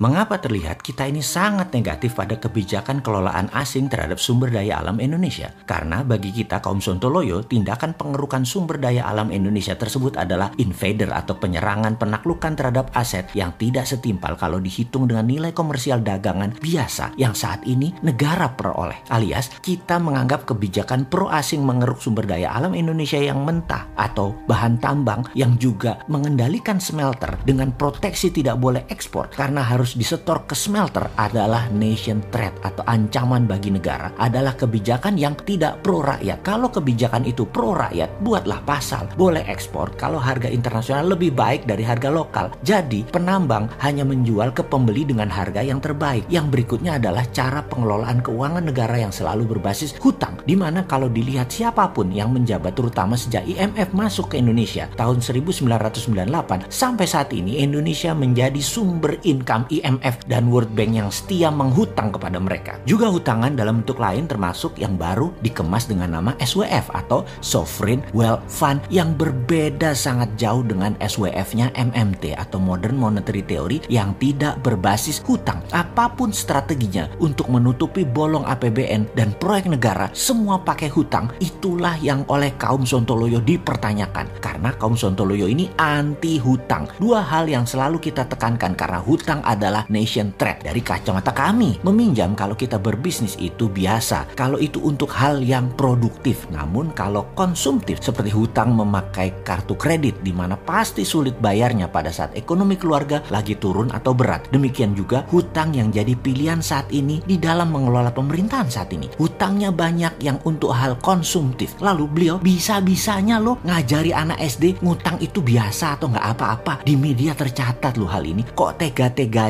Mengapa terlihat kita ini sangat negatif pada kebijakan kelolaan asing terhadap sumber daya alam Indonesia? Karena bagi kita kaum Sontoloyo, tindakan pengerukan sumber daya alam Indonesia tersebut adalah invader atau penyerangan penaklukan terhadap aset yang tidak setimpal kalau dihitung dengan nilai komersial dagangan biasa yang saat ini negara peroleh. Alias kita menganggap kebijakan pro asing mengeruk sumber daya alam Indonesia yang mentah atau bahan tambang yang juga mengendalikan smelter dengan proteksi tidak boleh ekspor karena harus harus disetor ke smelter adalah nation threat atau ancaman bagi negara adalah kebijakan yang tidak pro rakyat. Kalau kebijakan itu pro rakyat, buatlah pasal. Boleh ekspor kalau harga internasional lebih baik dari harga lokal. Jadi penambang hanya menjual ke pembeli dengan harga yang terbaik. Yang berikutnya adalah cara pengelolaan keuangan negara yang selalu berbasis hutang. Di mana kalau dilihat siapa pun yang menjabat terutama sejak IMF masuk ke Indonesia tahun 1998 sampai saat ini Indonesia menjadi sumber income IMF dan World Bank yang setia menghutang kepada mereka. Juga hutangan dalam bentuk lain termasuk yang baru dikemas dengan nama SWF atau Sovereign Wealth Fund yang berbeda sangat jauh dengan SWF-nya MMT atau Modern Monetary Theory yang tidak berbasis hutang. Apa pun strateginya untuk menutupi bolong APBN dan proyek negara semua pakai hutang itulah yang oleh kaum Sontoloyo dipertanyakan karena kaum Sontoloyo ini anti hutang. Dua hal yang selalu kita tekankan karena hutang adalah adalah nation threat. Dari kacamata kami, meminjam kalau kita berbisnis itu biasa. Kalau itu untuk hal yang produktif. Namun kalau konsumtif seperti hutang memakai kartu kredit di mana pasti sulit bayarnya pada saat ekonomi keluarga lagi turun atau berat. Demikian juga hutang yang jadi pilihan saat ini di dalam mengelola pemerintahan saat ini. Hutangnya banyak yang untuk hal konsumtif. Lalu beliau bisa-bisanya loh ngajari anak SD ngutang itu biasa atau nggak apa-apa. Di media tercatat loh hal ini. Kok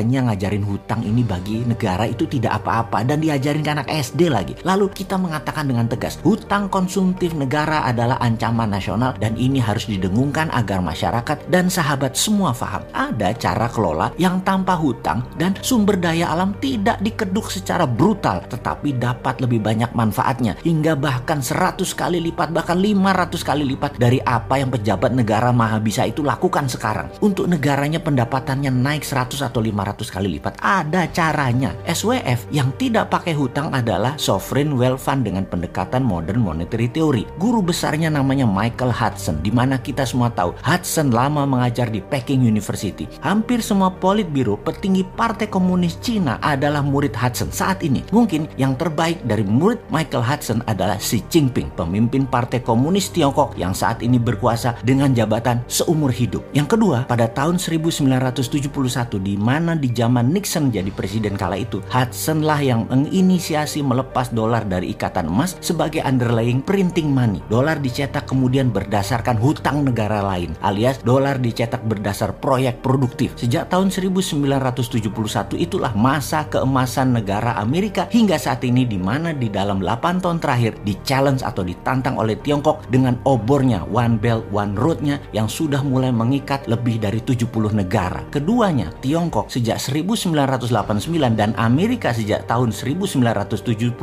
tega-teganya ngajarin hutang ini bagi negara itu tidak apa-apa dan diajarin ke anak SD lagi. Lalu kita mengatakan dengan tegas, hutang konsumtif negara adalah ancaman nasional dan ini harus didengungkan agar masyarakat dan sahabat semua paham. Ada cara kelola yang tanpa hutang dan sumber daya alam tidak dikeduk secara brutal tetapi dapat lebih banyak manfaatnya hingga bahkan 100 kali lipat bahkan 500 kali lipat dari apa yang pejabat negara maha bisa itu lakukan sekarang. Untuk negaranya pendapatannya naik 100 atau 500 kali lipat. Ada caranya. SWF yang tidak pakai hutang adalah Sovereign Wealth Fund dengan pendekatan modern monetary theory. Guru besarnya namanya Michael Hudson, di mana kita semua tahu Hudson lama mengajar di Peking University. Hampir semua politbiro petinggi Partai Komunis Cina adalah murid Hudson saat ini. Mungkin yang terbaik dari murid Michael Hudson adalah Xi Jinping, pemimpin Partai Komunis Tiongkok yang saat ini berkuasa dengan jabatan seumur hidup. Yang kedua, pada tahun 1971 di mana di zaman Nixon jadi presiden kala itu, Hudson lah yang menginisiasi melepas dolar dari ikatan emas sebagai underlying printing money. Dolar dicetak kemudian berdasarkan hutang negara lain, alias dolar dicetak berdasar proyek produktif. Sejak tahun 1971 itulah masa keemasan negara Amerika hingga saat ini di mana di dalam 8 tahun terakhir di challenge atau ditantang oleh Tiongkok dengan obornya One Belt One Road-nya yang sudah mulai mengikat lebih dari 70 negara. Keduanya, Tiongkok sejak 1989 dan Amerika sejak tahun 1971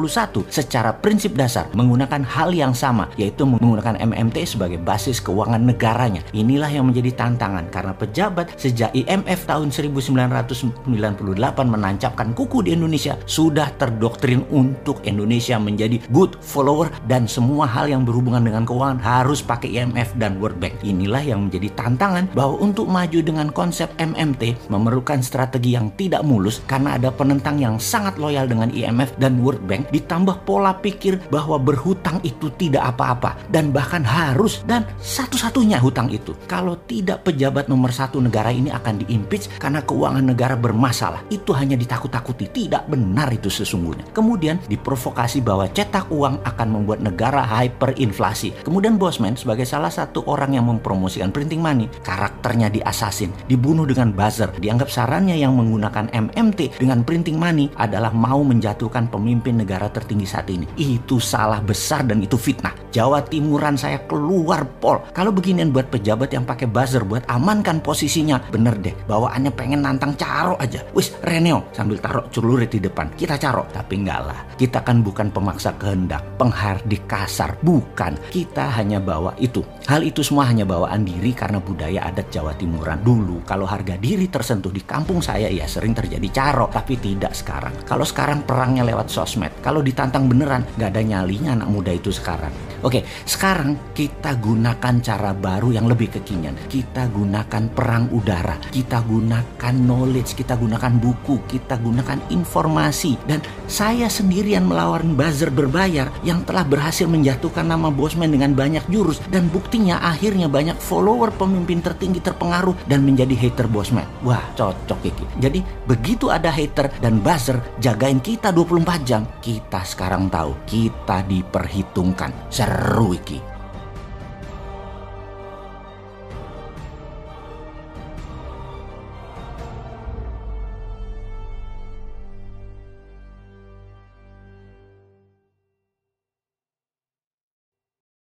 secara prinsip dasar menggunakan hal yang sama yaitu menggunakan MMT sebagai basis keuangan negaranya. Inilah yang menjadi tantangan karena pejabat sejak IMF tahun 1998 menancapkan kuku di Indonesia sudah terdoktrin untuk Indonesia menjadi good follower dan semua hal yang berhubungan dengan keuangan harus pakai IMF dan World Bank. Inilah yang menjadi tantangan bahwa untuk maju dengan konsep MMT memerlukan strategi yang tidak mulus karena ada penentang yang sangat loyal dengan IMF dan World Bank ditambah pola pikir bahwa berhutang itu tidak apa-apa dan bahkan harus dan satu-satunya hutang itu. Kalau tidak pejabat nomor satu negara ini akan diimpeach karena keuangan negara bermasalah. Itu hanya ditakut-takuti. Tidak benar itu sesungguhnya. Kemudian diprovokasi bahwa cetak uang akan membuat negara hyperinflasi. Kemudian Bosman sebagai salah satu orang yang mempromosikan printing money, karakternya diasasin, dibunuh dengan buzzer. Dianggap sarannya yang menggunakan MMT dengan printing money adalah mau menjatuhkan pemimpin negara tertinggi saat ini. Itu salah besar dan itu fitnah. Jawa Timuran saya keluar pol. Kalau beginian buat pejabat yang pakai buzzer buat amankan posisinya, bener deh. Bawaannya pengen nantang caro aja. Wis Reneo sambil taruh celurit di depan. Kita caro. Tapi enggak lah. Kita kan bukan pemaksa kehendak, penghardik kasar. Bukan. Kita hanya bawa itu Hal itu semua hanya bawaan diri karena budaya adat Jawa Timuran dulu. Kalau harga diri tersentuh di kampung ya sering terjadi caro, tapi tidak sekarang. Kalau sekarang perangnya lewat sosmed, kalau ditantang beneran gak ada nyalinya anak muda itu sekarang. Oke, sekarang kita gunakan cara baru yang lebih kekinian. Kita gunakan perang udara, kita gunakan knowledge, kita gunakan buku, kita gunakan informasi. Dan saya sendirian melawan buzzer berbayar yang telah berhasil menjatuhkan nama Bosman dengan banyak jurus dan bukti Akhirnya banyak follower pemimpin tertinggi terpengaruh dan menjadi hater bosman. Wah cocok Iki. Jadi begitu ada hater dan buzzer jagain kita 24 jam. Kita sekarang tahu kita diperhitungkan. Seru Iki.